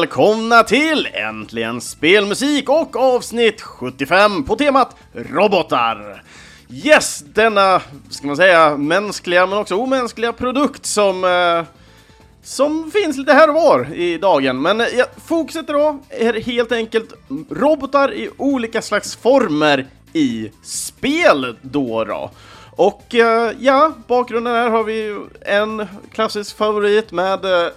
välkomna till Äntligen Spelmusik och avsnitt 75 på temat robotar. Yes, denna, ska man säga, mänskliga men också omänskliga produkt som eh, som finns lite här och var i dagen. Men eh, fokuset idag är helt enkelt robotar i olika slags former i spel då. då. Och eh, ja, bakgrunden här har vi en klassisk favorit med eh,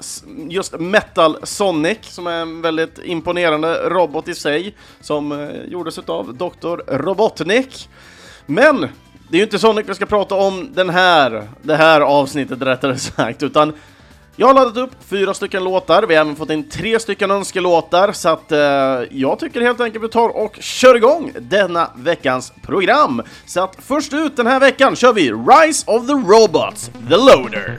just Metal Sonic som är en väldigt imponerande robot i sig som eh, gjordes av Dr. Robotnik. Men det är ju inte Sonic vi ska prata om den här, det här avsnittet rättare sagt, utan jag har laddat upp fyra stycken låtar, vi har även fått in tre stycken önskelåtar, så att eh, jag tycker helt enkelt vi tar och kör igång denna veckans program. Så att först ut den här veckan kör vi Rise of the Robots, The Loader.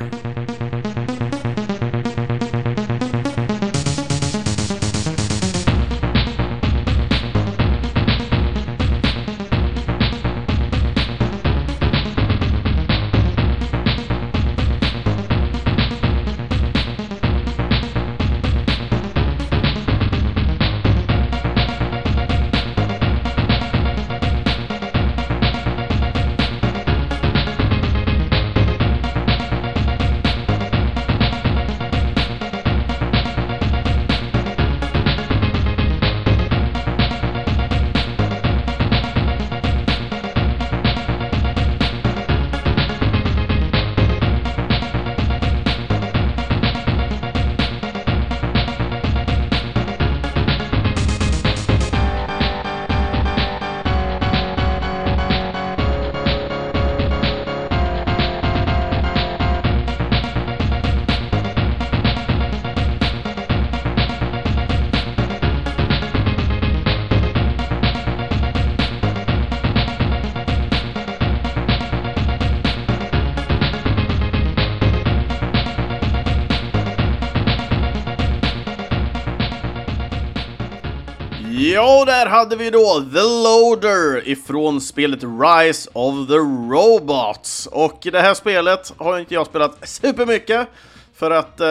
Hade vi då The Loader ifrån spelet Rise of the Robots. Och det här spelet har inte jag spelat supermycket, för att eh,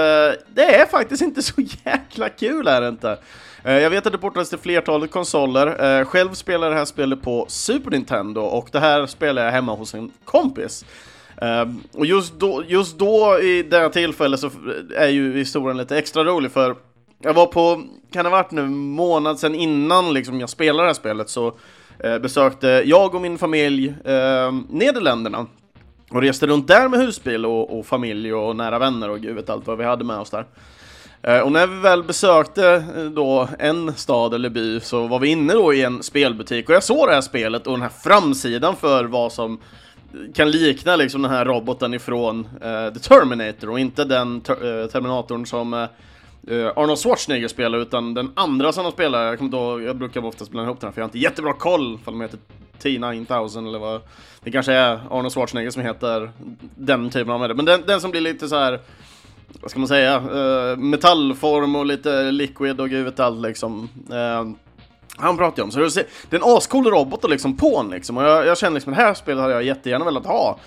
det är faktiskt inte så jäkla kul är det inte. Eh, jag vet att det portades till flertalet konsoler. Eh, själv spelar det här spelet på Super Nintendo och det här spelar jag hemma hos en kompis. Uh, och just då, just då i det här tillfället så är ju historien lite extra rolig för jag var på, kan det ha varit nu, månad sedan innan liksom jag spelade det här spelet så eh, besökte jag och min familj eh, Nederländerna och reste runt där med husbil och, och, familj och nära vänner och gud vet allt vad vi hade med oss där. Eh, och när vi väl besökte eh, då en stad eller by så var vi inne då i en spelbutik och jag såg det här spelet och den här framsidan för vad som kan likna liksom den här roboten ifrån uh, The Terminator och inte den ter uh, Terminatorn som uh, uh, Arnold Schwarzenegger spelar, utan den andra som de spelar, jag, kommer då, jag brukar oftast blanda ihop den här för jag har inte jättebra koll för de heter T-9000 eller vad. Det kanske är Arnold Schwarzenegger som heter den typen av det. Men den, den som blir lite så här vad ska man säga, uh, metallform och lite liquid och gud vet allt liksom. Uh, han pratar ju om, så det är en ascool robot liksom på en liksom, och jag, jag känner liksom det här spelet hade jag jättegärna velat ha.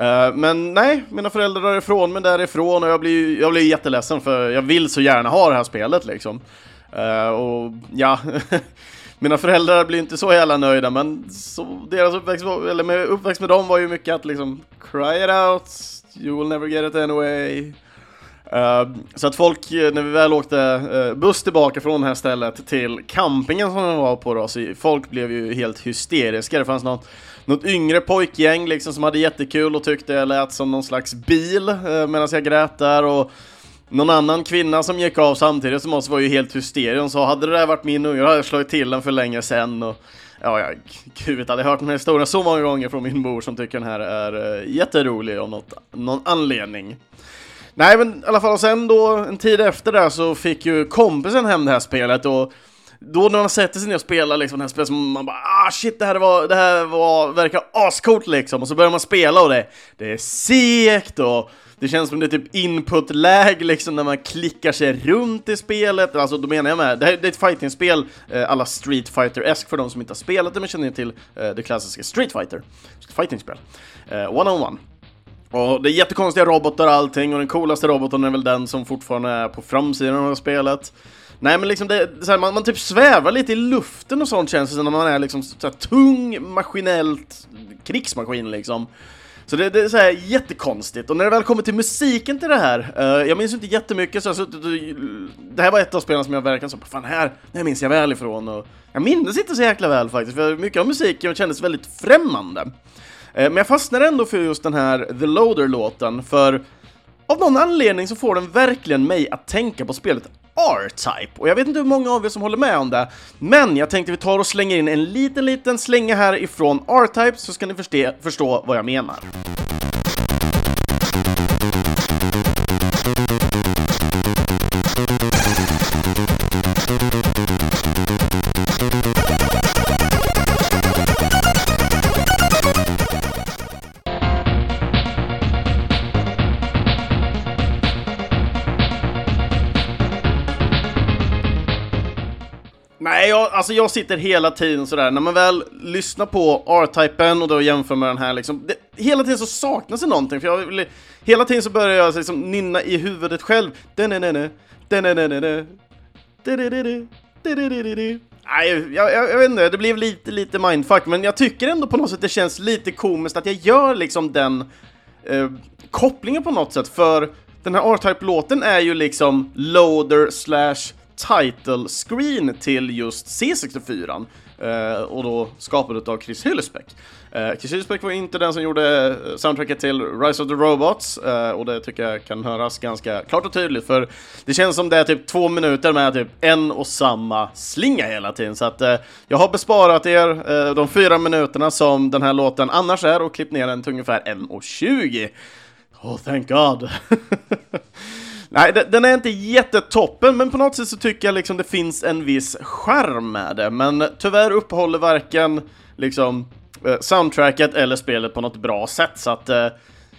Uh, men nej, mina föräldrar är ifrån mig därifrån och jag blir, jag blir jätteledsen för jag vill så gärna ha det här spelet liksom. Uh, och ja, mina föräldrar blir inte så jävla nöjda men så, deras uppväxt, eller med, uppväxt med dem var ju mycket att liksom Cry it out, you will never get it anyway. Uh, så att folk, när vi väl åkte uh, buss tillbaka från det här stället till campingen som de var på då, så folk blev ju helt hysteriska. Det fanns något något yngre pojkgäng liksom som hade jättekul och tyckte jag lät som någon slags bil eh, medan jag grät där och någon annan kvinna som gick av samtidigt som oss var ju helt hysterisk. och sa hade det där varit min unge hade jag slagit till den för länge sen och ja, jag, gud jag hade hört den här historien så många gånger från min mor som tycker den här är eh, jätterolig av något, någon anledning. Nej men i alla fall, och sen då en tid efter det så fick ju kompisen hem det här spelet och då när man sätter sig ner och spelar liksom det här spelet som man bara ah shit det här var, det här var, verkar ascoolt liksom och så börjar man spela och det, det är segt och det känns som det är typ input-lag liksom när man klickar sig runt i spelet, alltså då menar jag med, det här det är ett fighting-spel eh, alla Street Fighter-esk för de som inte har spelat det men känner till eh, det klassiska Street Fighter, fighting-spel, eh, one-on-one. Och det är jättekonstiga robotar och allting och den coolaste roboten är väl den som fortfarande är på framsidan av spelet. Nej men liksom det, så här, man, man typ svävar lite i luften och sånt känns det som när man är liksom så här, tung maskinellt krigsmaskin liksom. Så det, det är så här jättekonstigt, och när det väl kommer till musiken till det här, uh, jag minns inte jättemycket så jag suttit och, Det här var ett av spelen som jag verkligen sa fan här, det här minns jag väl ifrån och jag minns inte så jäkla väl faktiskt, för mycket av musiken kändes väldigt främmande. Uh, men jag fastnade ändå för just den här The Loader-låten, för av någon anledning så får den verkligen mig att tänka på spelet R-Type. Och jag vet inte hur många av er som håller med om det, men jag tänkte vi tar och slänger in en liten, liten slänga här ifrån R-Type så ska ni förstå, förstå vad jag menar. Nej, jag, alltså jag sitter hela tiden sådär, när man väl lyssnar på R-Typen och då jämför med den här liksom, det, hela tiden så saknas det någonting, för jag vill, hela tiden så börjar jag liksom nynna i huvudet själv. Nej, jag, jag, jag vet inte, det blev lite, lite mindfuck, men jag tycker ändå på något sätt det känns lite komiskt att jag gör liksom den eh, kopplingen på något sätt, för den här R-Type-låten är ju liksom loader slash title screen till just C64 eh, och då skapad av Chris Hylsbeck. Eh, Chris Hylsbeck var inte den som gjorde eh, soundtracket till Rise of the Robots eh, och det tycker jag kan höras ganska klart och tydligt för det känns som det är typ två minuter med typ en och samma slinga hela tiden så att jag har besparat er de fyra minuterna som den här låten annars är och klippt ner den till ungefär 1.20. Oh, thank God! Nej, den är inte jättetoppen, men på något sätt så tycker jag liksom det finns en viss charm med det. Men tyvärr uppehåller varken liksom eh, soundtracket eller spelet på något bra sätt, så att eh,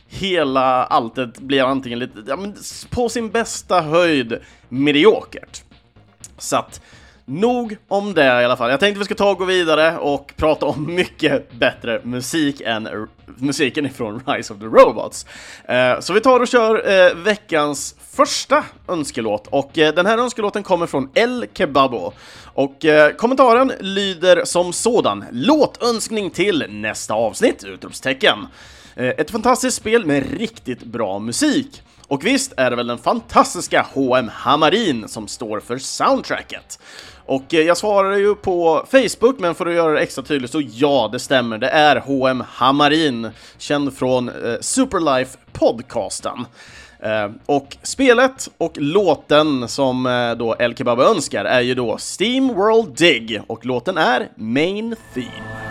hela alltet blir antingen lite, ja, men på sin bästa höjd mediokert. Så att Nog om det i alla fall. Jag tänkte vi ska ta och gå vidare och prata om mycket bättre musik än musiken ifrån Rise of the Robots. Eh, så vi tar och kör eh, veckans första önskelåt och eh, den här önskelåten kommer från El Kebabo. Och eh, kommentaren lyder som sådan, låtönskning till nästa avsnitt! Utropstecken. Eh, ett fantastiskt spel med riktigt bra musik. Och visst är det väl den fantastiska H.M. Hammarin som står för soundtracket. Och eh, jag svarade ju på Facebook, men för att göra det extra tydligt så ja, det stämmer. Det är H.M. Hammarin, känd från eh, Superlife podcasten. Eh, och spelet och låten som eh, då El Kebab önskar är ju då Steam World Dig och låten är Main Theme.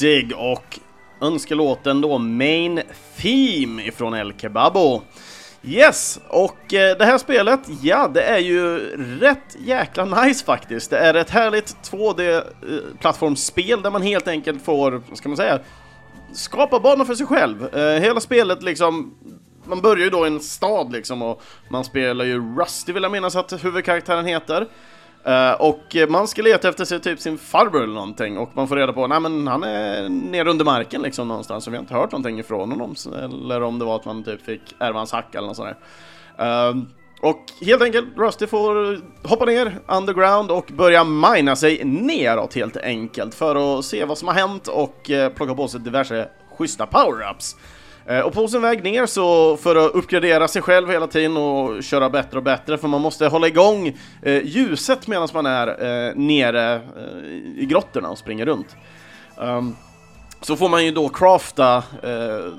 Dig och önskelåten då Main Theme ifrån El Kebabo. Yes, och eh, det här spelet, ja, det är ju rätt jäkla nice faktiskt. Det är ett härligt 2D-plattformsspel eh, där man helt enkelt får, vad ska man säga, skapa banor för sig själv. Eh, hela spelet liksom, man börjar ju då i en stad liksom och man spelar ju Rusty vill jag minnas att huvudkaraktären heter. Uh, och man ska leta efter sig typ sin farbror eller någonting och man får reda på att han är nere under marken liksom någonstans och vi har inte hört någonting ifrån honom eller om det var att man typ fick ärva hans hacka eller något sånt där. Uh, och helt enkelt, Rusty får hoppa ner underground och börja mina sig neråt helt enkelt för att se vad som har hänt och uh, plocka på sig diverse schyssta power-ups. Eh, och på sin väg ner så för att uppgradera sig själv hela tiden och köra bättre och bättre för man måste hålla igång eh, ljuset medan man är eh, nere eh, i grottorna och springer runt. Um, så får man ju då crafta eh,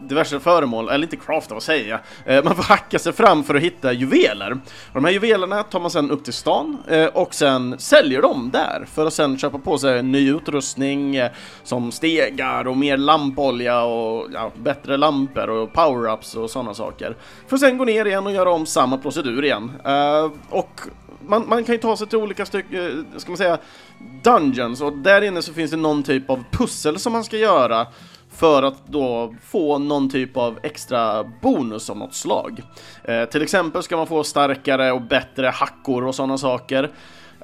diverse föremål, eller inte crafta, vad säger jag? Eh, man får hacka sig fram för att hitta juveler. Och de här juvelerna tar man sen upp till stan eh, och sen säljer dem där för att sen köpa på sig ny utrustning eh, som stegar och mer lampolja och ja, bättre lampor och power-ups och sådana saker. För att sen gå ner igen och göra om samma procedur igen. Eh, och man, man, kan ju ta sig till olika stycken, eh, ska man säga, dungeons och där inne så finns det någon typ av pussel som man ska göra för att då få någon typ av extra bonus av något slag. Eh, till exempel ska man få starkare och bättre hackor och sådana saker.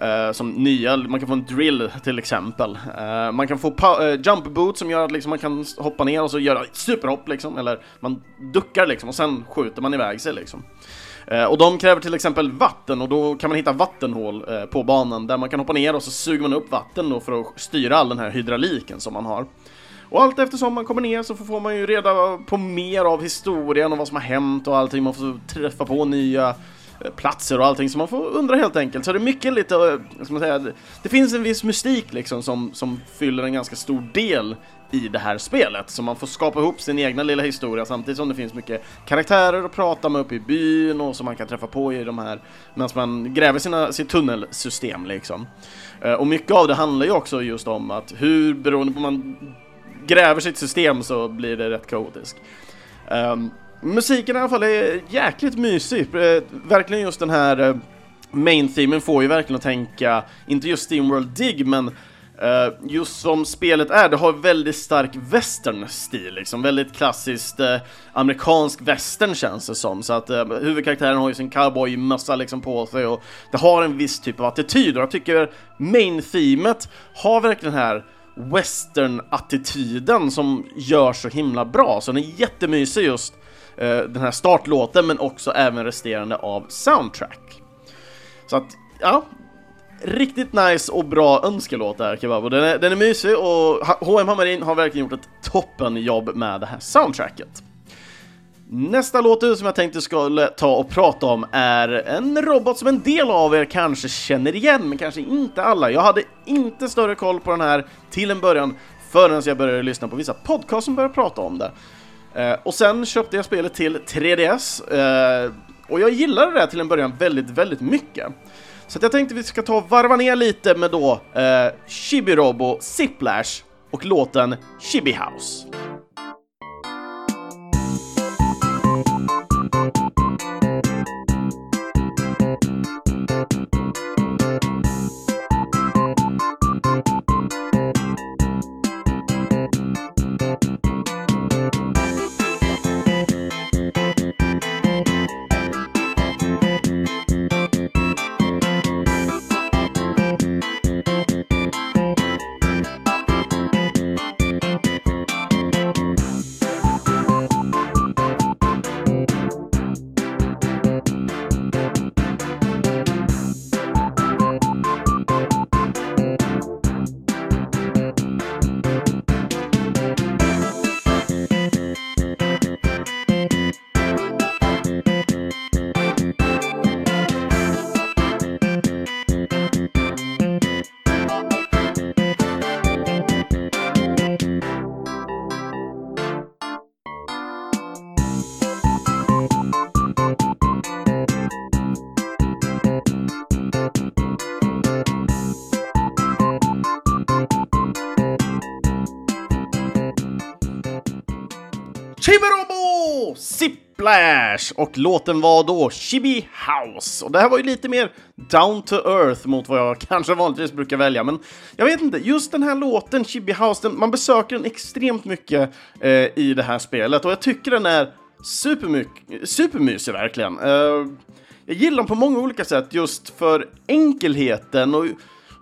Uh, som nya, man kan få en drill till exempel. Uh, man kan få uh, jump boot som gör att liksom, man kan hoppa ner och så göra superhopp liksom, eller man duckar liksom och sen skjuter man iväg sig liksom. och de kräver till exempel vatten och då kan man hitta vattenhål på banan där man kan hoppa ner och så suger man upp vatten då för att styra all den här hydrauliken som man har. Och allt eftersom man kommer ner så får man ju reda på mer av historien och vad som har hänt och allting. Man får träffa på nya eh, platser och allting, så man får undra helt enkelt. Så det är mycket lite, eh, ska man säga, det finns en viss mystik liksom som, som fyller en ganska stor del i det här spelet. Så man får skapa ihop sin egna lilla historia samtidigt som det finns mycket karaktärer att prata med uppe i byn och som man kan träffa på i de här medan man gräver sina, sitt tunnelsystem liksom. Eh, och mycket av det handlar ju också just om att hur, beroende på man gräver sitt system så blir det rätt kaotiskt. Um, musiken i alla fall är jäkligt mysig, uh, verkligen just den här eh, uh, main-themen får ju verkligen att tänka, inte just Steamworld Dig, men Uh, just som spelet är, det har väldigt stark western-stil, liksom väldigt klassiskt uh, amerikansk western känns det som. Så att uh, huvudkaraktären har ju sin cowboymössa liksom på sig och det har en viss typ av attityd och jag tycker main-themet har verkligen den här western-attityden som gör så himla bra. Så den är jättemysig just eh, den här startlåten men också även resterande av soundtrack. Så att, ja, riktigt nice och bra önskelåt där Kebab. Den är, den är mysig och H.M. Hammarin har verkligen gjort ett toppenjobb med det här soundtracket. Nästa låt som jag tänkte skulle ta och prata om är en robot som en del av er kanske känner igen, men kanske inte alla. Jag hade inte större koll på den här till en början förrän jag började lyssna på vissa podcasts som började prata om det. Eh, och sen köpte jag spelet till 3DS eh, och jag gillade det till en början väldigt, väldigt mycket. Så jag tänkte vi ska ta och varva ner lite med då eh, Chibi-Robo Ziplash och låten Chibi House. Ziplash! Och låten var då Chibi House. Och det här var ju lite mer down to earth mot vad jag kanske vanligtvis brukar välja. Men jag vet inte, just den här låten, Chibi House, den, man besöker den extremt mycket eh, i det här spelet. Och jag tycker den är supermysig verkligen. Eh, jag gillar den på många olika sätt just för enkelheten och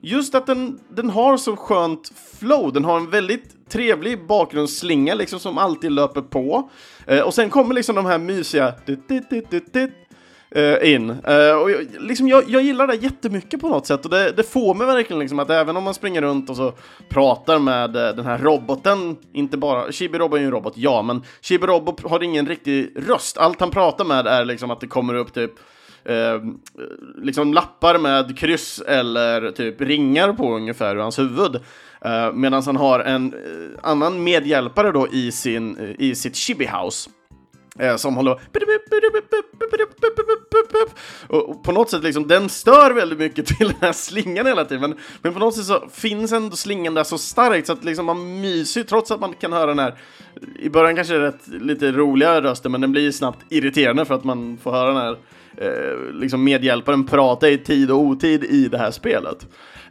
just att den, den har så skönt flow. Den har en väldigt trevlig bakgrundsslinga liksom som alltid löper på. Eh, och sen kommer liksom de här mysiga eh, in. Eh, och jag, liksom jag, jag gillar det jättemycket på något sätt och det, det får mig verkligen liksom att även om man springer runt och så pratar med eh, den här roboten, inte bara, Chibi-Robo är ju en robot, ja, men Chibi-Robo har ingen riktig röst. Allt han pratar med är liksom att det kommer upp typ Eh, liksom lappar med kryss eller typ ringar på ungefär ur hans huvud. Eh, Medan han har en eh, annan medhjälpare då i, sin, eh, i sitt chibi house. Eh, som håller och på något sätt liksom, den stör väldigt mycket till den här slingan hela tiden. Men, men på något sätt så finns ändå slingan där så starkt så att liksom man myser trots att man kan höra den här i början kanske är rätt, lite roliga rösten men den blir snabbt irriterande för att man får höra den här eh, liksom medhjälparen prata i tid och otid i det här spelet.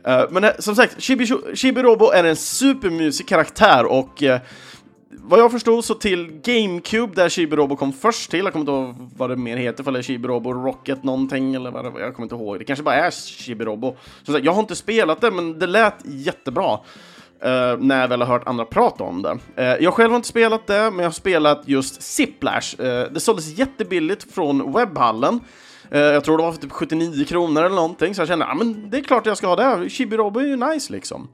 Eh, men eh, som sagt, Chibi, Chibi Robo är en supermysig karaktär och eh, vad jag förstod så till GameCube där Chibi Robo kom först till, jag kommer inte ihåg vad det mer heter, ifall det är Chibi Robo Rocket någonting eller vad det jag kommer inte ihåg. Det kanske bara är Chibi Robo. Som sagt, jag har inte spelat det, men det lät jättebra. Uh, när jag väl har hört andra prata om det. Uh, jag själv har inte spelat det, men jag har spelat just Ziplash. Uh, eh, det såldes jättebilligt från webbhallen. jag tror det var för typ 79 kronor eller någonting, så jag kände att ah, det är klart jag ska ha det. Chibi-Robo är ju nice liksom.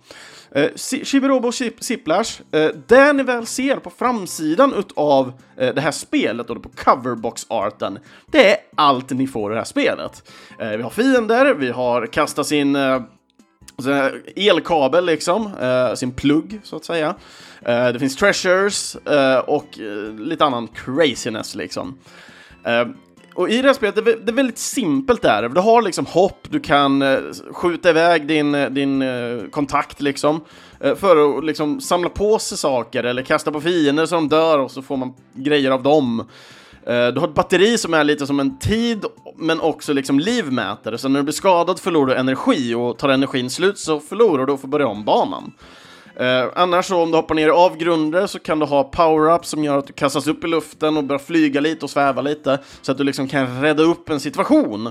Uh, Chibi-Robo Ziplash, uh, det ni väl ser på framsidan utav uh, det här spelet och på coverbox-arten, det är allt ni får i det här spelet. vi har fiender, vi har kastat in elkabel liksom, eh, sin plugg så att säga. Eh, det finns treasures eh, och eh, lite annan craziness liksom. Eh, och i det här spelet, det är, det är väldigt simpelt där. Du har liksom hopp, du kan eh, skjuta iväg din, eh, din eh, kontakt liksom. Eh, för att liksom samla på sig saker eller kasta på fiender så de dör och så får man grejer av dem. Eh, du har ett batteri som är lite som en tid, men också liksom livmätare. Så när du blir skadad förlorar du energi och tar energin slut så förlorar du och får börja om banan. Eh, annars så om du hoppar ner i avgrunder så kan du ha power-up som gör att du kastas upp i luften och börjar flyga lite och sväva lite. Så att du liksom kan rädda upp en situation.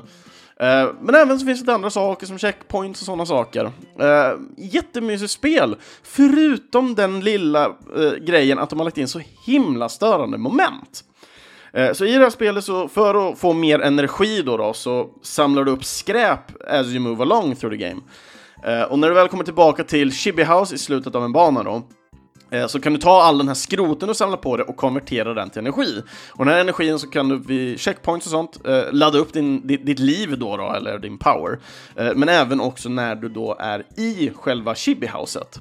Eh, men även så finns det andra saker som checkpoints och sådana saker. Eh, jättemysigt spel, förutom den lilla eh, grejen att de har lagt in så himla störande moment. Eh, så i det här spelet, så för att få mer energi då, då så samlar du upp skräp as you move along through the game. Eh, och när du väl kommer tillbaka till Chibi House i slutet av en bana då, eh, så kan du ta all den här skroten och samla på det och konvertera den till energi. Och den här energin så kan du vid checkpoints och sånt ladda upp din, ditt, ditt liv då, då, eller din power. Men även också när du då är i själva Chibi-houset.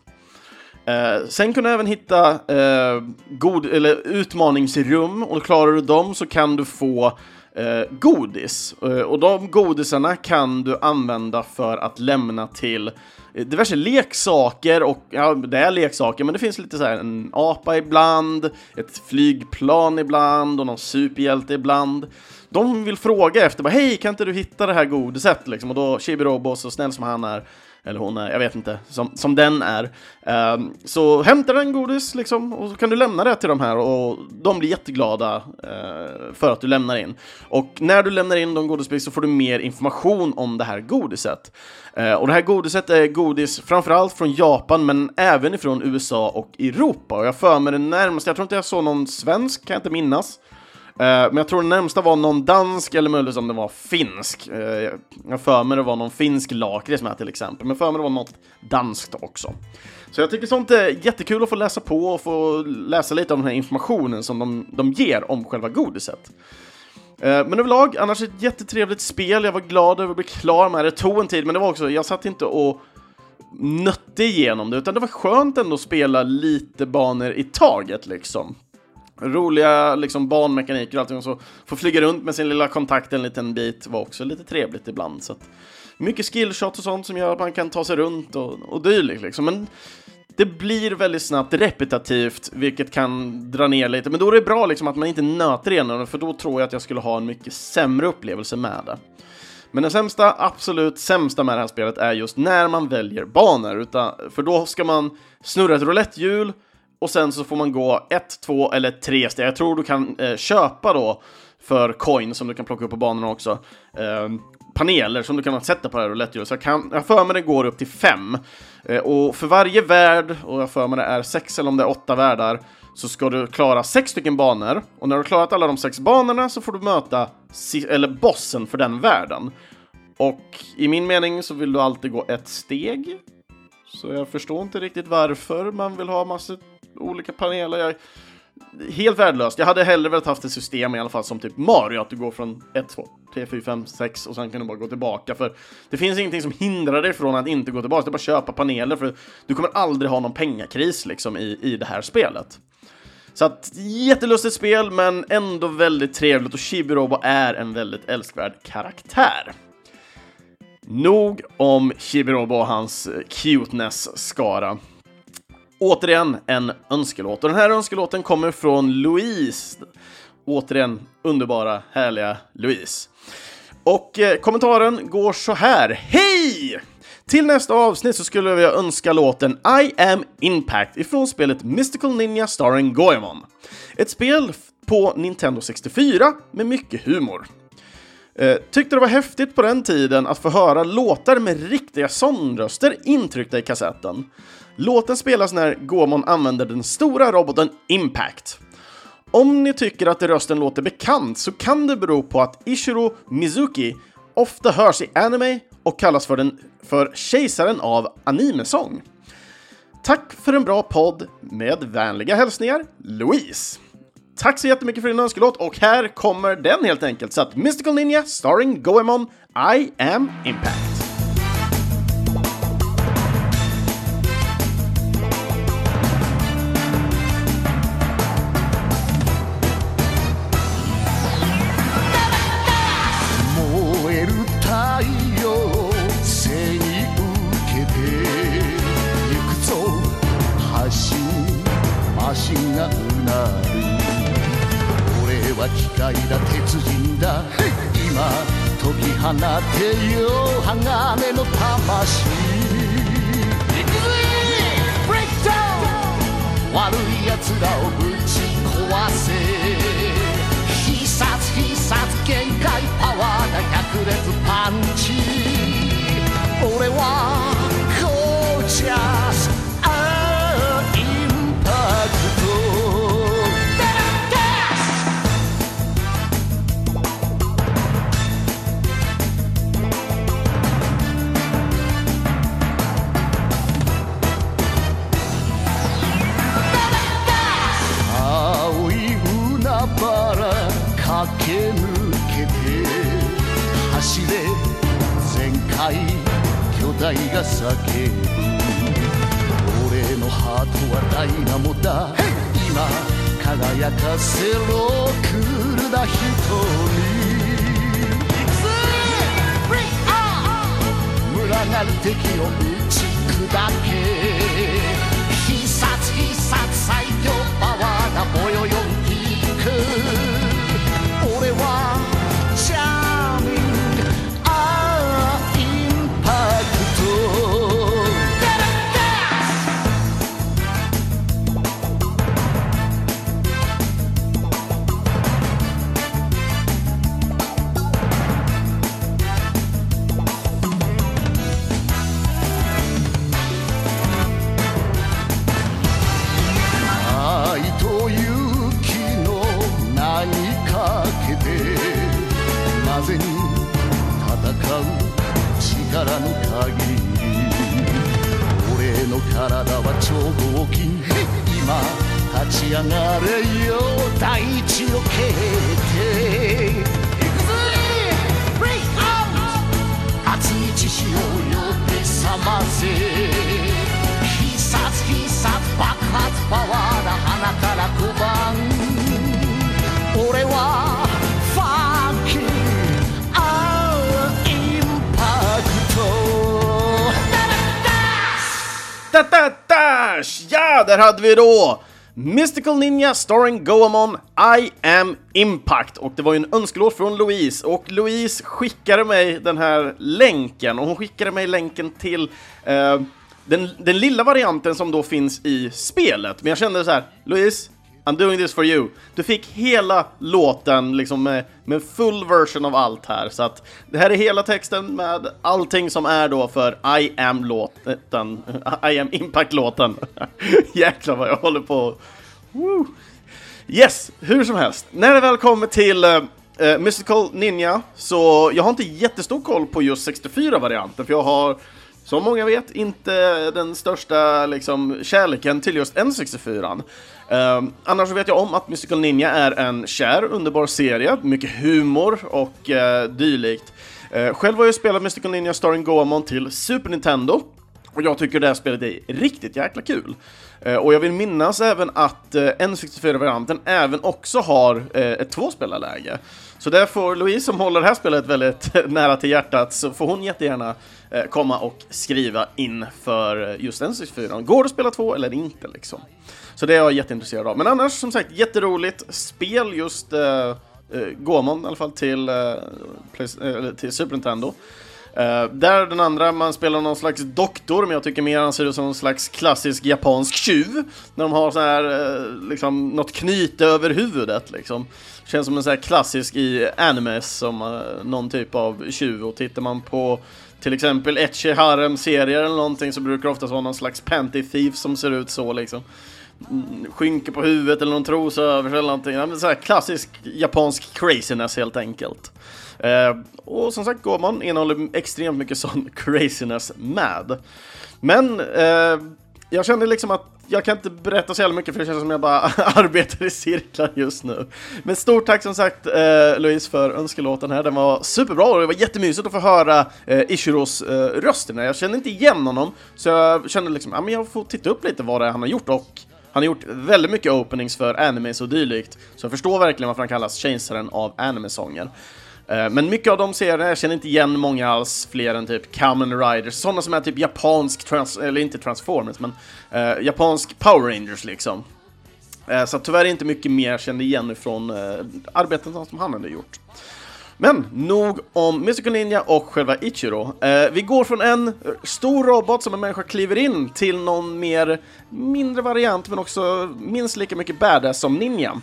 Eh, sen kan du även hitta eh, god, eller utmaningsrum och klarar du dem så kan du få eh, godis. Eh, och de godisarna kan du använda för att lämna till eh, diverse leksaker och, ja, det är leksaker, men det finns lite så här en apa ibland, ett flygplan ibland och någon superhjälte ibland. De vill fråga efter, bara, hej, kan inte du hitta det här godiset? Liksom, och då, Chibi Robo, så snäll som han är, eller hon är, jag vet inte, som, som den är. Um, så hämta den godis liksom, och så kan du lämna det till de här och de blir jätteglada uh, för att du lämnar in. Och när du lämnar in de godisbitar så får du mer information om det här godiset. Uh, och det här godiset är godis framförallt från Japan men även ifrån USA och Europa. Och jag för mig det närmaste, jag tror inte jag såg någon svensk, kan jag inte minnas. Eh, men jag tror den närmsta var någon dansk eller möjligtvis om det var finsk. Uh, jag för mig det var någon finsk lakrits med till exempel, men för mig det var något danskt också. Så jag tycker sånt är jättekul att få läsa på och få läsa lite om den här informationen som de, de ger om själva godiset. Eh, men överlag, annars ett jättetrevligt spel. Jag var glad över att bli klar med det. Det tog en tid, men det var också, jag satt inte och nötte igenom det, utan det var skönt ändå att spela lite banor i taget liksom roliga liksom banmekaniker och allting och så få flyga runt med sin lilla kontakt en liten bit var också lite trevligt ibland. Så att, mycket skillshot och sånt som gör att man kan ta sig runt och, och dylikt liksom. Men det blir väldigt snabbt repetitivt, vilket kan dra ner lite. Men då är det bra liksom att man inte nöter igenom för då tror jag att jag skulle ha en mycket sämre upplevelse med det. Men det sämsta, absolut sämsta med det här spelet är just när man väljer banor, utan, för då ska man snurra ett roulettehjul och sen så får man gå ett, två eller tre steg. Jag tror du kan eh, köpa då för coin som du kan plocka upp på banorna också. Eh, paneler som du kan sätta på det här roulettehjulet. Så jag, kan, jag för mig det går upp till fem. Eh, och för varje värld, och jag för mig det är sex eller om det är åtta världar, så ska du klara sex stycken banor. Och när du har klarat alla de sex banorna så får du möta eller bossen för den världen. Och i min mening så vill du alltid gå ett steg. Så jag förstår inte riktigt varför man vill ha massa olika paneler. Jag, helt värdelöst. Jag hade hellre velat haft ett system i alla fall som typ Mario, att du går från 1, 2, 3, 4, 5, 6 och sen kan du bara gå tillbaka. För det finns ingenting som hindrar dig från att inte gå tillbaka. Det är bara att köpa paneler, för du kommer aldrig ha någon pengakris liksom i, i det här spelet. Så att, jättelustigt spel, men ändå väldigt trevligt och Chibi-Robo är en väldigt älskvärd karaktär. Nog om Chibi-Robo och hans eh, cuteness-skara. Återigen en önskelåt. Och den här önskelåten kommer från Louise. Återigen underbara, härliga Louise. Och eh, kommentaren går så här. Hej! Till nästa avsnitt så skulle jag vilja önska låten I am Impact ifrån spelet Mystical Ninja starring Goemon. Ett spel på Nintendo 64 med mycket humor. Eh, tyckte det var häftigt på den tiden att få höra låtar med riktiga sångröster intryckta i kassetten. Låten spelas när Goemon använder den stora roboten Impact. Om ni tycker att rösten låter bekant så kan det bero på att Ishiro Mizuki ofta hörs i anime och kallas för, den, för kejsaren av animesång. Tack för en bra podd med vänliga hälsningar, Louise. Tack så jättemycket för din önskelåt och här kommer den helt enkelt. Så att Mystical Ninja starring Goemon, I am Impact. Vi då? Mystical Ninja starring Goemon I am Impact. Och det var ju en önskelåt från Louise. Och Louise skickade mig den här länken. Och hon skickade mig länken till eh, den, den lilla varianten som då finns i spelet. Men jag kände så här, Louise, I'm doing this for you. Du fick hela låten liksom med, med full version av allt här. Så att det här är hela texten med allting som är då för I am-låten. I am Impact-låten. Jäklar vad jag håller på. Woo. Yes, hur som helst. När det väl kommer till uh, Mystical Ninja så jag har inte jättestor koll på just 64-varianten för jag har som många vet, inte den största liksom, kärleken till just N64. Ehm, annars vet jag om att Mystical Ninja är en kär, underbar serie, mycket humor och uh, dylikt. Uh, själv har jag spelat Mystical Ninja Starring Goemon till Super Nintendo, och jag tycker det här spelet är riktigt jäkla kul. Uh, och jag vill minnas även att uh, N64-varianten även också har ett tvåspelarläge. Så där får Louise, som håller det här spelet väldigt nära till hjärtat, så får hon jättegärna komma och skriva in för just N64. Går det att spela två eller inte liksom? Så det är jag jätteintresserad av. Men annars, som sagt, jätteroligt spel just uh, uh, i alla fall till, uh, till Super Nintendo. Uh, där den andra, man spelar någon slags doktor, men jag tycker mer han ser ut som någon slags klassisk japansk tjuv. När de har så här, uh, liksom, något knyte över huvudet liksom. Känns som en så här klassisk i animes, som uh, någon typ av tjuv. Och tittar man på till exempel Etchi Harem-serier eller någonting så brukar det oftast vara någon slags panty thief som ser ut så liksom skynke på huvudet eller någon trosa över sig eller någonting. Så här klassisk japansk craziness helt enkelt. Eh, och som sagt, Goemon innehåller extremt mycket sån craziness med. Men eh, jag känner liksom att jag kan inte berätta så jävla mycket för det känns som jag bara arbetar i cirklar just nu. Men stort tack som sagt eh, Louise för önskelåten här, den var superbra och det var jättemysigt att få höra eh, Ishiros eh, röst. Jag kände inte igen honom, så jag kände liksom, ja men jag får titta upp lite vad det är han har gjort och han har gjort väldigt mycket openings för animes och dylikt, så jag förstår verkligen varför han kallas kejsaren av animesånger. Eh, men mycket av de serierna, jag känner inte igen många alls fler än typ Kamen Riders, sådana som är typ japansk, trans eller inte Transformers, men eh, japansk Power Rangers liksom. Eh, så tyvärr inte mycket mer jag kände igen från eh, arbeten som han hade gjort. Men nog om Mystical Ninja och själva Ichiro. Eh, vi går från en stor robot som en människa kliver in till någon mer mindre variant men också minst lika mycket badass som Ninja.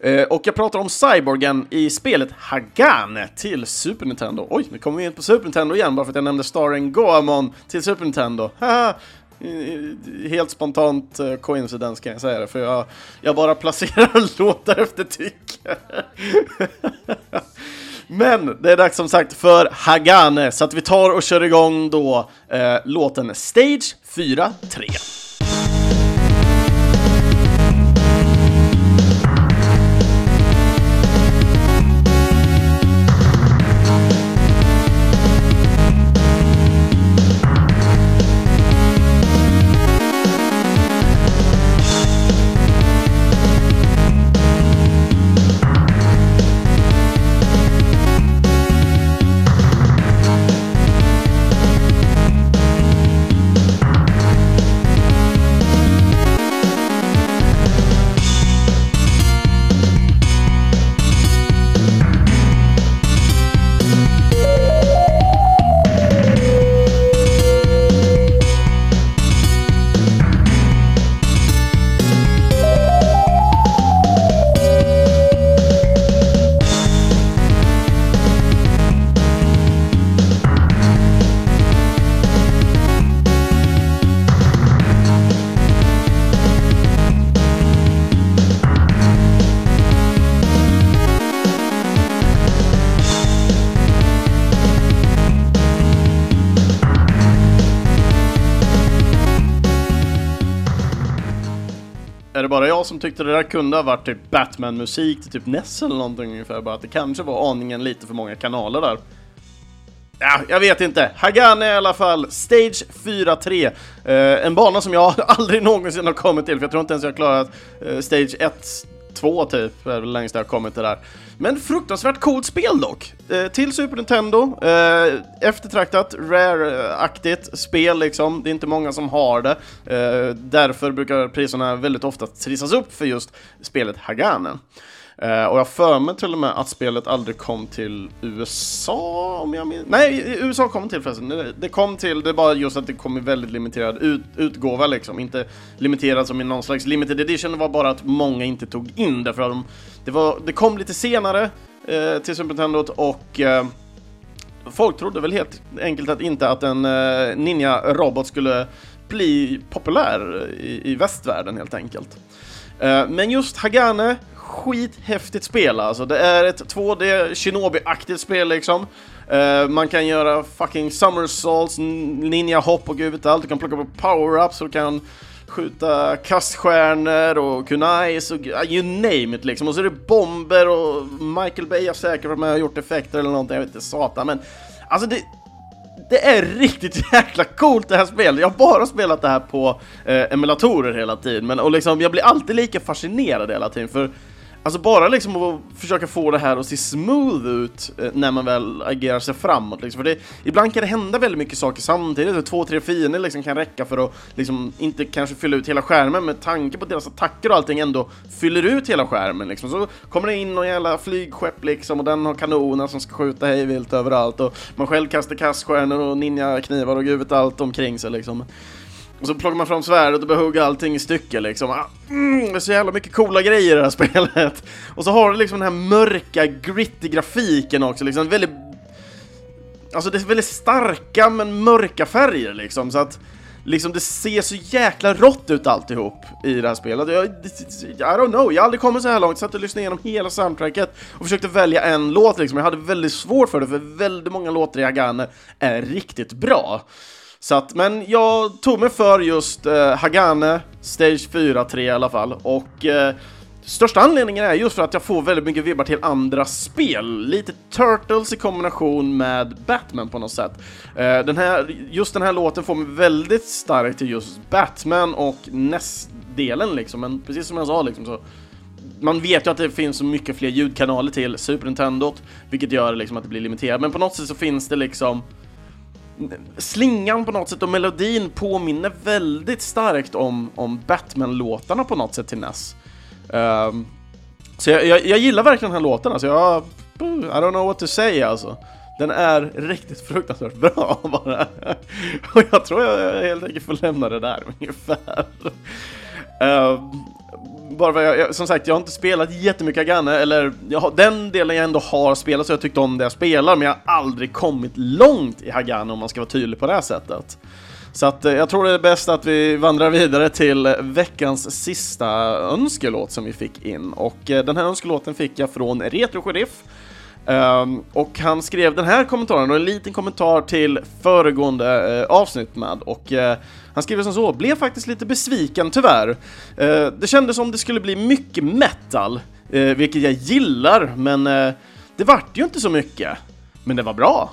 Eh, och jag pratar om Cyborgen i spelet Hagane till Super Nintendo. Oj, nu kommer vi in på Super Nintendo igen bara för att jag nämnde Starring Goemon till Super Nintendo. Haha! Eh, helt spontant eh, uh, coincidens kan jag säga det, för jag, jag bara placerar låtar efter tycke. Men det är dags som sagt för Hagane, så att vi tar och kör igång då eh, låten Stage 4-3. Tyckte det där kunde ha varit typ Batman-musik till typ Ness eller någonting ungefär? Bara att det kanske var aningen lite för många kanaler där. Ja, jag vet inte. Hagane i alla fall, Stage 4-3. Eh, en bana som jag aldrig någonsin har kommit till, för jag tror inte ens jag har klarat eh, Stage 1 två typ, är väl längst jag har kommit det där. Men fruktansvärt coolt spel dock! Eh, till Super Nintendo, eh, eftertraktat, rare-aktigt spel liksom. Det är inte många som har det. Eh, därför brukar priserna väldigt ofta trissas upp för just spelet Hagane. Eh, och jag för mig till och med att spelet aldrig kom till USA, om jag minns... Nej, USA kom till förresten. Det, det kom till, det är bara just att det kom i väldigt limiterad ut, utgåva liksom. Inte limiterad som i någon slags limited edition, det var bara att många inte tog in det för att de, det, var, det kom lite senare eh, till Super Nintendo och eh, folk trodde väl helt enkelt att inte att en eh, ninja-robot skulle bli populär i, i västvärlden helt enkelt. Eh, men just Hagane, skithäftigt spel alltså. Det är ett 2D Shinobi-aktigt spel liksom. Uh, man kan göra fucking somersaults, ninja-hopp och gud vet allt. Du kan plocka på power-ups och du kan skjuta kaststjärnor och kunais och you name it liksom. Och så är det bomber och Michael Bay har säkert varit med och gjort effekter eller någonting, jag vet inte satan men alltså det, det är riktigt jäkla coolt det här spelet. Jag har bara spelat det här på eh, emulatorer hela tiden, men och liksom, jag blir alltid lika fascinerad hela tiden för Alltså bara liksom att försöka få det här att se smooth ut eh, när man väl agerar sig framåt liksom. För det, ibland kan det hända väldigt mycket saker samtidigt, två, tre fiender liksom kan räcka för att liksom inte kanske fylla ut hela skärmen med tanke på att deras attacker och allting ändå fyller ut hela skärmen liksom. Så kommer det in någon jävla flygskepp liksom och den har kanoner som ska skjuta hejvilt överallt och man själv kastar kaststjärnor och ninja-knivar och gud vet allt omkring sig liksom. Och så plockar man fram svärdet och börjar hugga allting i stycken liksom. Ah, mm, det är så jävla mycket coola grejer i det här spelet. Och så har det liksom den här mörka, gritty grafiken också, liksom väldigt... Alltså det är väldigt starka men mörka färger liksom, så att... Liksom det ser så jäkla rått ut alltihop i det här spelet. Jag, I don't know, jag har aldrig kommit så här långt. Jag satt och lyssnade igenom hela soundtracket och försökte välja en låt liksom. Jag hade väldigt svårt för det, för väldigt många låtar i Hagane är riktigt bra. Så att, men jag tog mig för just eh, Hagane, Stage 4-3 i alla fall, och eh, Största anledningen är just för att jag får väldigt mycket vibbar till andra spel. Lite Turtles i kombination med Batman på något sätt. Eh, den här, just den här låten får mig väldigt starkt till just Batman och NES-delen liksom, men precis som jag sa liksom så man vet ju att det finns så mycket fler ljudkanaler till Super Nintendo, vilket gör liksom att det blir limiterat, men på något sätt så finns det liksom slingan på något sätt och melodin påminner väldigt starkt om, om Batman-låtarna på något sätt till NES. Um, ehm, så jag, jag, jag, gillar verkligen den här låten, alltså jag... I don't know what to say alltså. Den är riktigt fruktansvärt bra bara. Och jag tror jag helt enkelt får lämna det där ungefär. Um, bara jag, jag, som sagt, jag har inte spelat jättemycket Agane, eller jag, den delen jag ändå har spelat så jag tyckte om det jag spelar, men jag har aldrig kommit långt i Hagane om man ska vara tydlig på det här sättet. Så att eh, jag tror det är bäst att vi vandrar vidare till veckans sista önskelåt som vi fick in. Och eh, den här önskelåten fick jag från Retro Sheriff. Um, och han skrev den här kommentaren, och en liten kommentar till föregående uh, avsnitt med. Och uh, han skriver som så, blev faktiskt lite besviken tyvärr. Eh, det kändes som det skulle bli mycket metal, eh, vilket jag gillar, men eh, det vart ju inte så mycket. Men det var bra.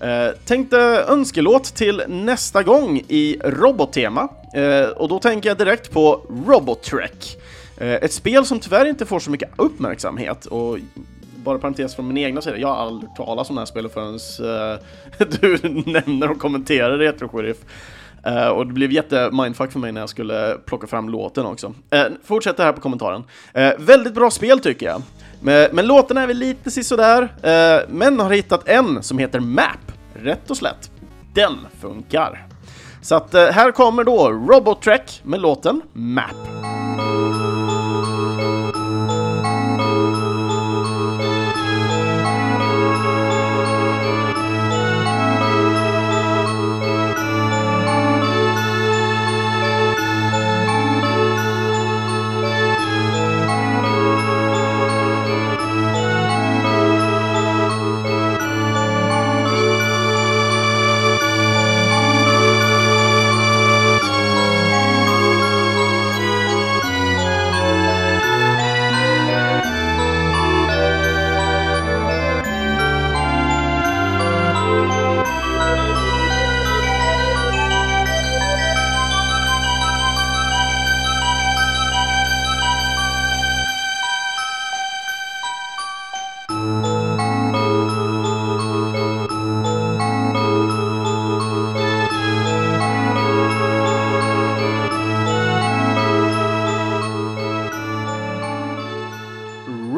Eh, tänkte önskelåt till nästa gång i robottema, eh, och då tänker jag direkt på Robot Trek. Ett spel som tyvärr inte får så mycket uppmärksamhet, och bara parentes från min egna sida, jag har aldrig talat om det här spelet förrän eh, du nämner och kommenterar det, Sheriff. Uh, och det blev jätte mindfuck för mig när jag skulle plocka fram låten också. Eh, uh, fortsätter här på kommentaren. Uh, väldigt bra spel tycker jag. Men, men låten är väl lite sisådär, uh, men har hittat en som heter Map, rätt och slätt. Den funkar. Så att här kommer då Robot Trek med låten Map.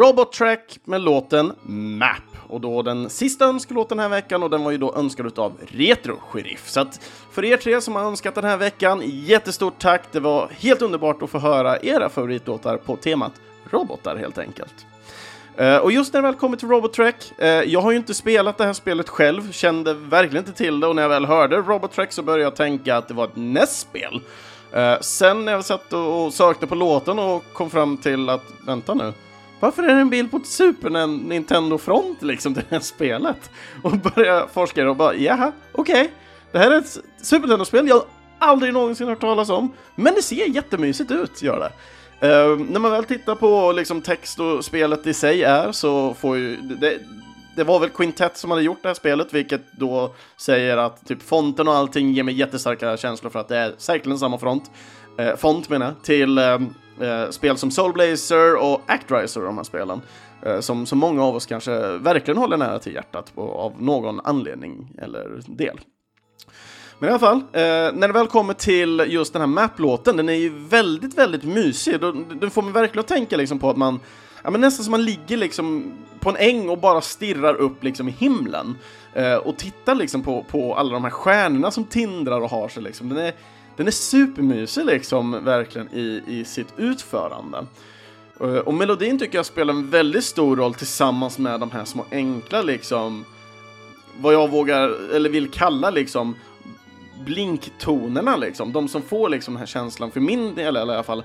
Robot Track med låten Map. Och då den sista önskelåten den här veckan och den var ju då önskad av Retro Sheriff. Så att för er tre som har önskat den här veckan, jättestort tack! Det var helt underbart att få höra era favoritlåtar på temat robotar helt enkelt. Uh, och just när det väl kommer till Robot Track, uh, eh, jag har ju inte spelat det här spelet själv, kände verkligen inte till det och när jag väl hörde Robot Track så började jag tänka att det var ett NES-spel. Uh, sen när jag satt och sökte på låten och kom fram till att, vänta nu, varför är det en bild på ett Super Nintendo Front liksom till det här spelet? Och börjar forska och bara, jaha, okej, okay. det här är ett Super Nintendo-spel jag aldrig någonsin hört talas om, men det ser jättemysigt ut, gör det. Uh, när man väl tittar på liksom, text och spelet i sig är så får ju det, det var väl Quintet som hade gjort det här spelet, vilket då säger att typ fonten och allting ger mig jättestarka känslor för att det är säkerligen samma front. eh, font menar jag, till ehm, Eh, spel som Soul Blazer och Actriser, de här spelen. Eh, som, som många av oss kanske verkligen håller nära till hjärtat på, av någon anledning eller del. Men i alla fall, eh, när det väl kommer till just den här Map-låten, den är ju väldigt, väldigt mysig. Den får mig verkligen att tänka liksom på att man, ja men nästan som man ligger liksom på en äng och bara stirrar upp liksom i himlen. Eh, och tittar liksom på, på alla de här stjärnorna som tindrar och har sig liksom. Den är, den är supermysig liksom, verkligen i, i sitt utförande. Eh, och melodin tycker jag spelar en väldigt stor roll tillsammans med de här små enkla liksom vad jag vågar, eller vill kalla liksom blinktonerna liksom, de som får liksom den här känslan, för min del i alla fall,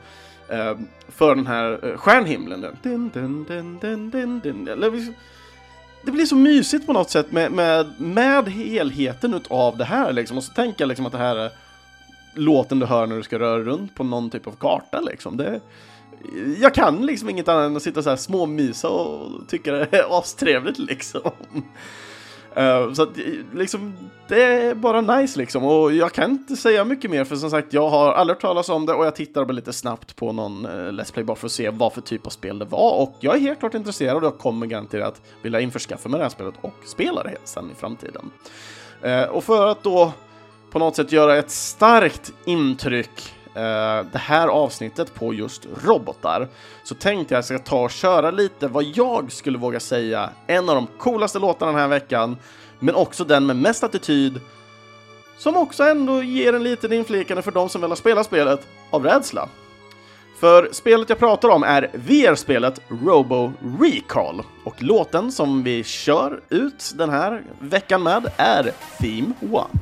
eh, för den här eh, stjärnhimlen. Dun, dun, dun, dun, dun, dun. Det blir så mysigt på något sätt med, med, med helheten utav det här liksom, och så tänker jag liksom att det här är låten du hör när du ska röra runt på någon typ av karta liksom. Det, jag kan liksom inget annat än att sitta så här småmysa och tycka det är astrevligt liksom. Uh, så att liksom, det är bara nice liksom. Och jag kan inte säga mycket mer för som sagt, jag har aldrig hört talas om det och jag tittade lite snabbt på någon uh, Let's Play bara för att se vad för typ av spel det var. Och jag är helt klart intresserad och jag kommer garanterat vilja införskaffa mig det här spelet och spela det sen i framtiden. Uh, och för att då på något sätt göra ett starkt intryck eh, det här avsnittet på just robotar så tänkte jag att jag ska ta och köra lite vad jag skulle våga säga en av de coolaste låtarna den här veckan, men också den med mest attityd som också ändå ger en liten inflikande för de som vill spela spelat spelet av rädsla. För spelet jag pratar om är VR-spelet Robo Recall och låten som vi kör ut den här veckan med är Theme 1.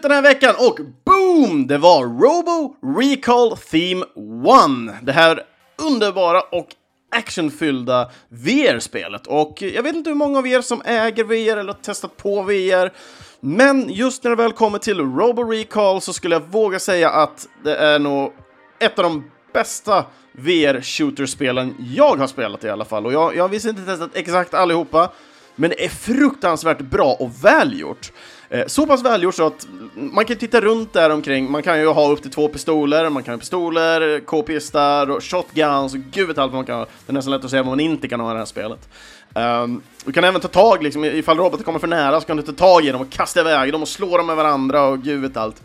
Ut den här veckan och boom! Det var Robo Recall Theme 1. Det här underbara och actionfyllda VR-spelet. Och jag vet inte hur många av er som äger VR eller har testat på VR. Men just när det väl kommer till Robo Recall så skulle jag våga säga att det är nog ett av de bästa VR-shooter-spelen jag har spelat i alla fall. Och jag, jag har visst inte testat exakt allihopa, men det är fruktansvärt bra och välgjort. Eh, så pass välgjort så att man kan titta runt där omkring. Man kan ju ha upp till två pistoler, man kan ha pistoler, k-pistar och shotguns och gud vet allt vad man kan ha. Det är nästan lätt att säga vad man inte kan ha i det här spelet. Um, du kan även ta tag, liksom, ifall robotar kommer för nära så kan du ta tag i dem och kasta iväg dem och slå dem med varandra och gud vet allt.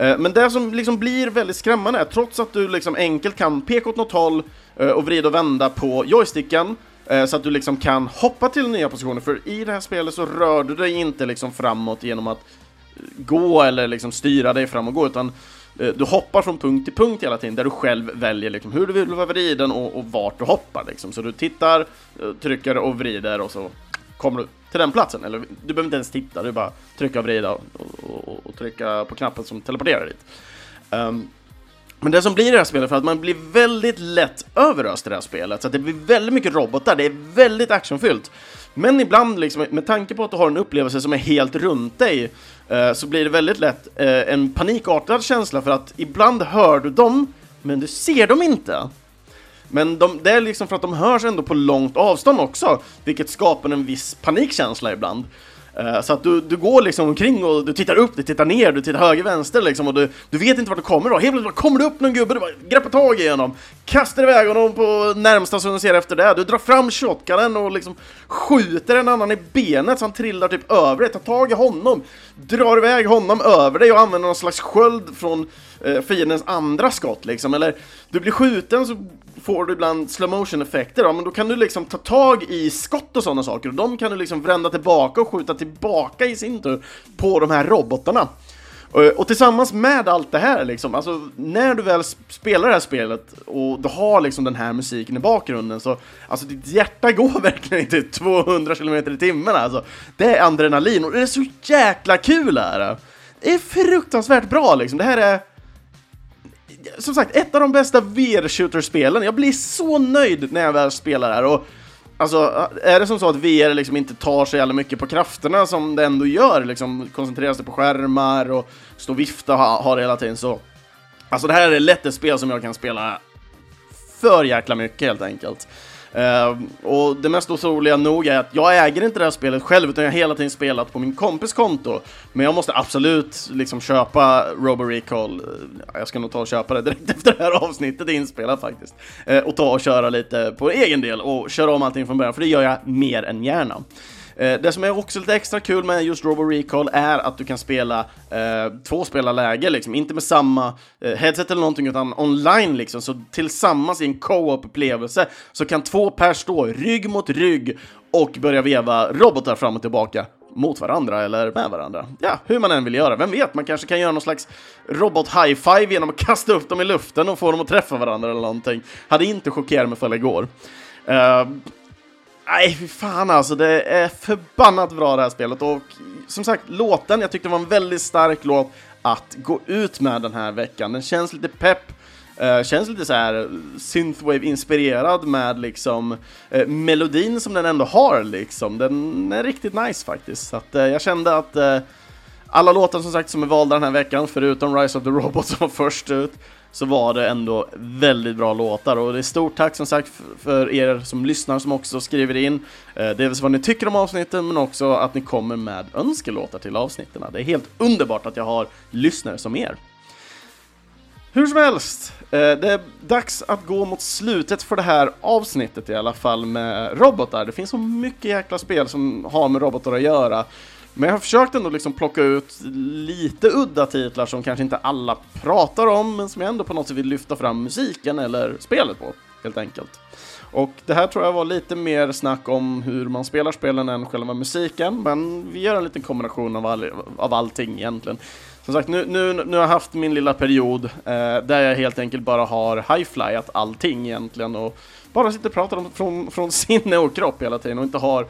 Uh, men det som liksom blir väldigt skrämmande är, trots att du liksom enkelt kan peka åt något håll uh, och vrida och vända på joysticken, Eh, så att du liksom kan hoppa till nya positioner, för i det här spelet så rör du dig inte liksom framåt genom att eh, gå eller liksom styra dig fram och gå, utan eh, du hoppar från punkt till punkt hela tiden, där du själv väljer liksom hur du vill vara vriden och, och vart du hoppar. Liksom. Så du tittar, trycker och vrider och så kommer du till den platsen. Eller du behöver inte ens titta, du bara trycka och vrida och, och, och trycka på knappen som teleporterar dit. Um, men det som blir i det här spelet, för att man blir väldigt lätt överöst i det här spelet, så att det blir väldigt mycket robotar, det är väldigt actionfyllt. Men ibland, liksom, med tanke på att du har en upplevelse som är helt runt dig, eh, så blir det väldigt lätt eh, en panikartad känsla för att ibland hör du dem, men du ser dem inte. Men de, det är liksom för att de hörs ändå på långt avstånd också, vilket skapar en viss panikkänsla ibland. Eh, så att du, du går liksom omkring och du tittar upp, du tittar ner, du tittar höger, vänster liksom och du, du vet inte vart du kommer då. Helt plötsligt kommer det upp någon gubbe, du bara greppar tag i honom, kastar iväg honom på närmsta som du ser efter det. Du drar fram shotgunen och liksom skjuter en annan i benet så han trillar typ över dig, tar tag i honom, drar iväg honom över dig och använder någon slags sköld från eh, fiendens andra skott liksom. Eller du blir skjuten så får du ibland slow motion effekter då, men då kan du liksom ta tag i skott och sådana saker och de kan du liksom vända tillbaka och skjuta tillbaka i sin tur på de här robotarna. Eh, och tillsammans med allt det här, liksom, alltså, när du väl spelar det här spelet och du har liksom den här musiken i bakgrunden så, alltså ditt hjärta går verkligen inte 200 km i timmen alltså. Det är adrenalin och det är så jäkla kul är det! Det är fruktansvärt bra liksom, det här är som sagt, ett av de bästa VR-shooter-spelen. Jag blir så nöjd när jag väl spelar här. Och, alltså, är det som så att VR liksom inte tar så jävla mycket på krafterna som det ändå gör, liksom koncentrerar sig på skärmar och stå och vifta och ha, ha det hela tiden, så... Alltså det här är lätt ett spel som jag kan spela för jäkla mycket helt enkelt. Uh, och det mest otroliga nog är att jag äger inte det här spelet själv, utan jag har hela tiden spelat på min kompis konto. Men jag måste absolut liksom köpa Robo Recall. Eh, jag ska nog ta och köpa det direkt efter det här avsnittet är inspelat faktiskt. Uh, och ta och köra lite på egen del och köra om allting från början, för det gör jag mer än gärna. Eh, det som är också lite extra kul med just Robo Recall är att du kan spela eh, tvåspelarläge, liksom. inte med samma eh, headset eller någonting, utan online liksom. Så tillsammans i en co-op-upplevelse så kan två pers stå rygg mot rygg och börja veva robotar fram och tillbaka mot varandra eller med varandra. Ja, hur man än vill göra. Vem vet, man kanske kan göra någon slags robot-high-five genom att kasta upp dem i luften och få dem att träffa varandra eller någonting. Hade inte chockerat mig för det igår. Uh, Nej, fy fan alltså. Det är förbannat bra det här spelet. Och som sagt, låten, jag tyckte det var en väldigt stark låt att gå ut med den här veckan. Den känns lite pepp, uh, känns lite så här synthwave-inspirerad med liksom uh, melodin som den ändå har liksom. Den är riktigt nice faktiskt. Så att, uh, jag kände att alla låtar som sagt som är valda den här veckan, förutom Rise of the Robots som var först ut, så var det ändå väldigt bra låtar och det är stort tack som sagt för er som lyssnar som också skriver in eh, dels vad ni tycker om avsnitten men också att ni kommer med önskelåtar till avsnitten. Det är helt underbart att jag har lyssnare som er. Hur som helst, eh, det är dags att gå mot slutet för det här avsnittet i alla fall med robotar. Det finns så mycket jäkla spel som har med robotar att göra. Men jag har försökt ändå liksom plocka ut lite udda titlar som kanske inte alla pratar om, men som jag ändå på något sätt vill lyfta fram musiken eller spelet på, helt enkelt. Och det här tror jag var lite mer snack om hur man spelar spelen än själva musiken, men vi gör en liten kombination av, all, av allting egentligen. Som sagt, nu, nu, nu har jag haft min lilla period eh, där jag helt enkelt bara har high-flyat allting egentligen och bara sitter och pratar om från, från sinne och kropp hela tiden och inte har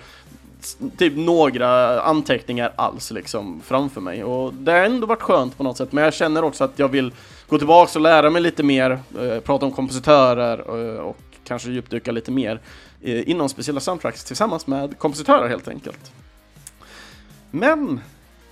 typ några anteckningar alls liksom framför mig och det har ändå varit skönt på något sätt men jag känner också att jag vill gå tillbaks och lära mig lite mer, eh, prata om kompositörer och, och kanske djupdyka lite mer eh, inom speciella soundtracks tillsammans med kompositörer helt enkelt. Men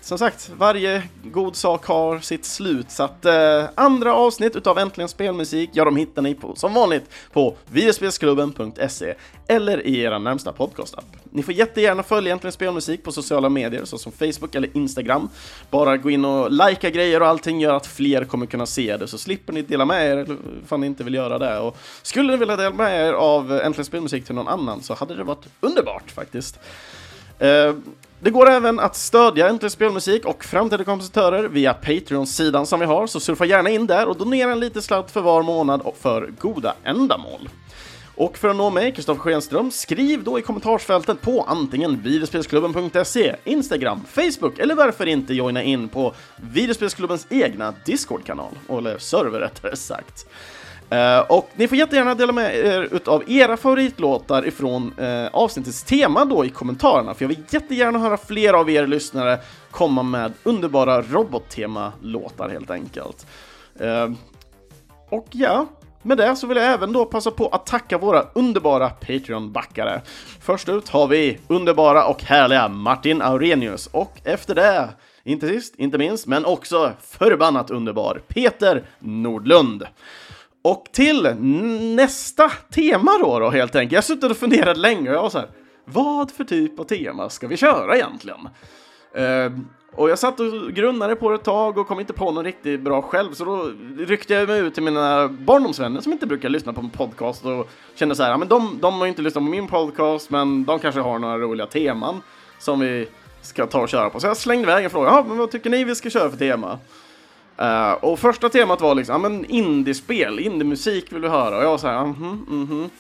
som sagt, varje god sak har sitt slut, så att eh, andra avsnitt utav Äntligen Spelmusik, ja de hittar ni på, som vanligt på videospelsklubben.se eller i era närmsta podcastapp. Ni får jättegärna följa Äntligen Spelmusik på sociala medier såsom Facebook eller Instagram. Bara gå in och likea grejer och allting gör att fler kommer kunna se det, så slipper ni dela med er ifall ni inte vill göra det. Och skulle ni vilja dela med er av Äntligen Spelmusik till någon annan så hade det varit underbart faktiskt. Eh, det går även att stödja Äntligen Spelmusik och framtida kompositörer via Patreon-sidan som vi har, så surfa gärna in där och donera en liten slant för var månad för goda ändamål. Och för att nå mig, Kristoffer Schenström, skriv då i kommentarsfältet på antingen videospelsklubben.se, Instagram, Facebook eller varför inte joina in på videospelsklubbens egna Discord-kanal, eller server rättare sagt. Eh, och ni får jättegärna dela med er utav era favoritlåtar ifrån eh, avsnittets tema då i kommentarerna, för jag vill jättegärna höra fler av er lyssnare komma med underbara robottema-låtar helt enkelt. Eh, och ja, med det så vill jag även då passa på att tacka våra underbara Patreon-backare. Först ut har vi underbara och härliga Martin Aurenius och efter det, inte sist, inte minst, men också förbannat underbar Peter Nordlund. Och till nästa tema då, då helt enkelt. Jag har suttit och funderat länge och jag var så här, vad för typ av tema ska vi köra egentligen? Uh, och jag satt och grundade på det ett tag och kom inte på någon riktigt bra själv, så då ryckte jag mig ut till mina barndomsvänner som inte brukar lyssna på en podcast och kände så här, ja men de, de har ju inte lyssnat på min podcast, men de kanske har några roliga teman som vi ska ta och köra på. Så jag slängde iväg en fråga, ja men vad tycker ni vi ska köra för tema? Uh, och första temat var liksom, ja men indiespel, indiemusik vill du höra? Och jag var såhär, mhm, mhm.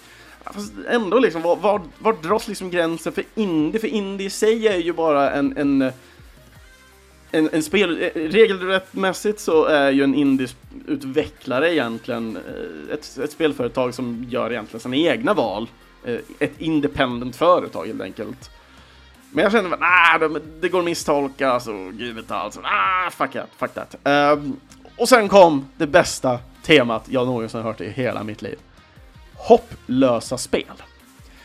Fast ändå liksom, var, var, var dras liksom gränsen för indie? För indie i sig är ju bara en, en en, en spel, eh, regelrättmässigt så är ju en indieutvecklare egentligen eh, ett, ett spelföretag som gör egentligen sina egna val. Ett independent företag helt enkelt. Men jag kände att nah, det, det går att misstolka, alltså gud vet allt. Ah, fuck that, fuck that. Um, och sen kom det bästa temat jag någonsin hört i hela mitt liv. Hopplösa spel.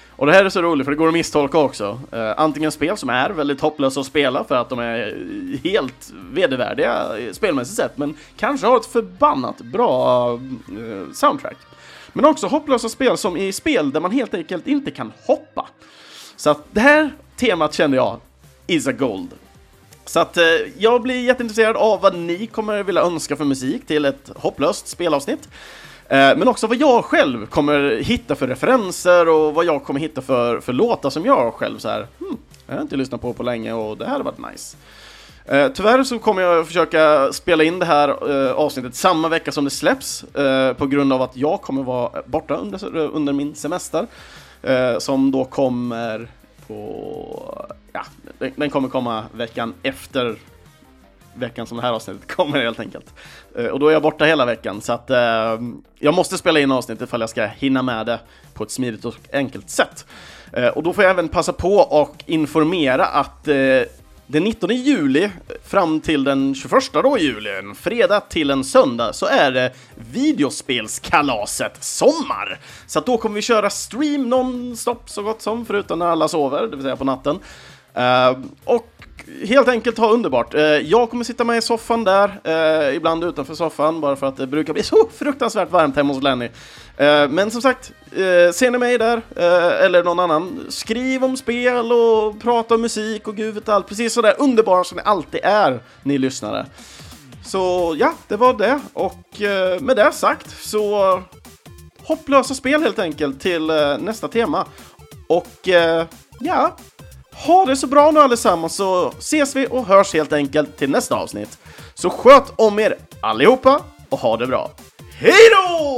Och det här är så roligt för det går att misstolka också. Uh, antingen spel som är väldigt hopplösa att spela för att de är helt vedervärdiga eh, spelmässigt sett, men kanske har ett förbannat bra uh, soundtrack. Men också hopplösa spel som i spel där man helt enkelt inte kan hoppa. Så att det här temat kände jag is a gold. Så att eh, jag blir jätteintresserad av vad ni kommer vilja önska för musik till ett hopplöst spelavsnitt. Eh, men också vad jag själv kommer hitta för referenser och vad jag kommer hitta för, för låtar som jag själv så här, hmm, jag har inte lyssnat på på länge och det här har varit nice. Eh, tyvärr så kommer jag försöka spela in det här eh, avsnittet samma vecka som det släpps eh, på grund av att jag kommer vara borta under, under min semester eh, som då kommer på... Ja, den, den, kommer komma veckan efter veckan som det här avsnittet kommer helt enkelt. Uh, och då är jag borta hela veckan så att uh, jag måste spela in avsnittet ifall jag ska hinna med det på ett smidigt och enkelt sätt. Uh, och då får jag även passa på och informera att den 19 juli fram till den 21 då juli, en fredag till en söndag, så är det videospelskalaset Sommar. Så att då kommer vi köra stream nonstop så gott som, förutom när alla sover, det vill säga på natten. Uh, och helt enkelt ha underbart. Uh, jag kommer sitta med i soffan där, uh, ibland utanför soffan, bara för att det brukar bli så fruktansvärt varmt hemma hos Lenny. Eh, men som sagt, eh, ser ni mig där, eh, eller någon annan, skriv om spel och prata om musik och gud vet allt, precis sådär underbara som ni alltid är, ni lyssnare. Så ja, det var det. Och med det sagt så hopplösa spel helt enkelt till nästa tema. Och ja, ha det så bra nu allesammans så ses vi och hörs helt enkelt till nästa avsnitt. Så sköt om er allihopa och ha det bra. Hej då!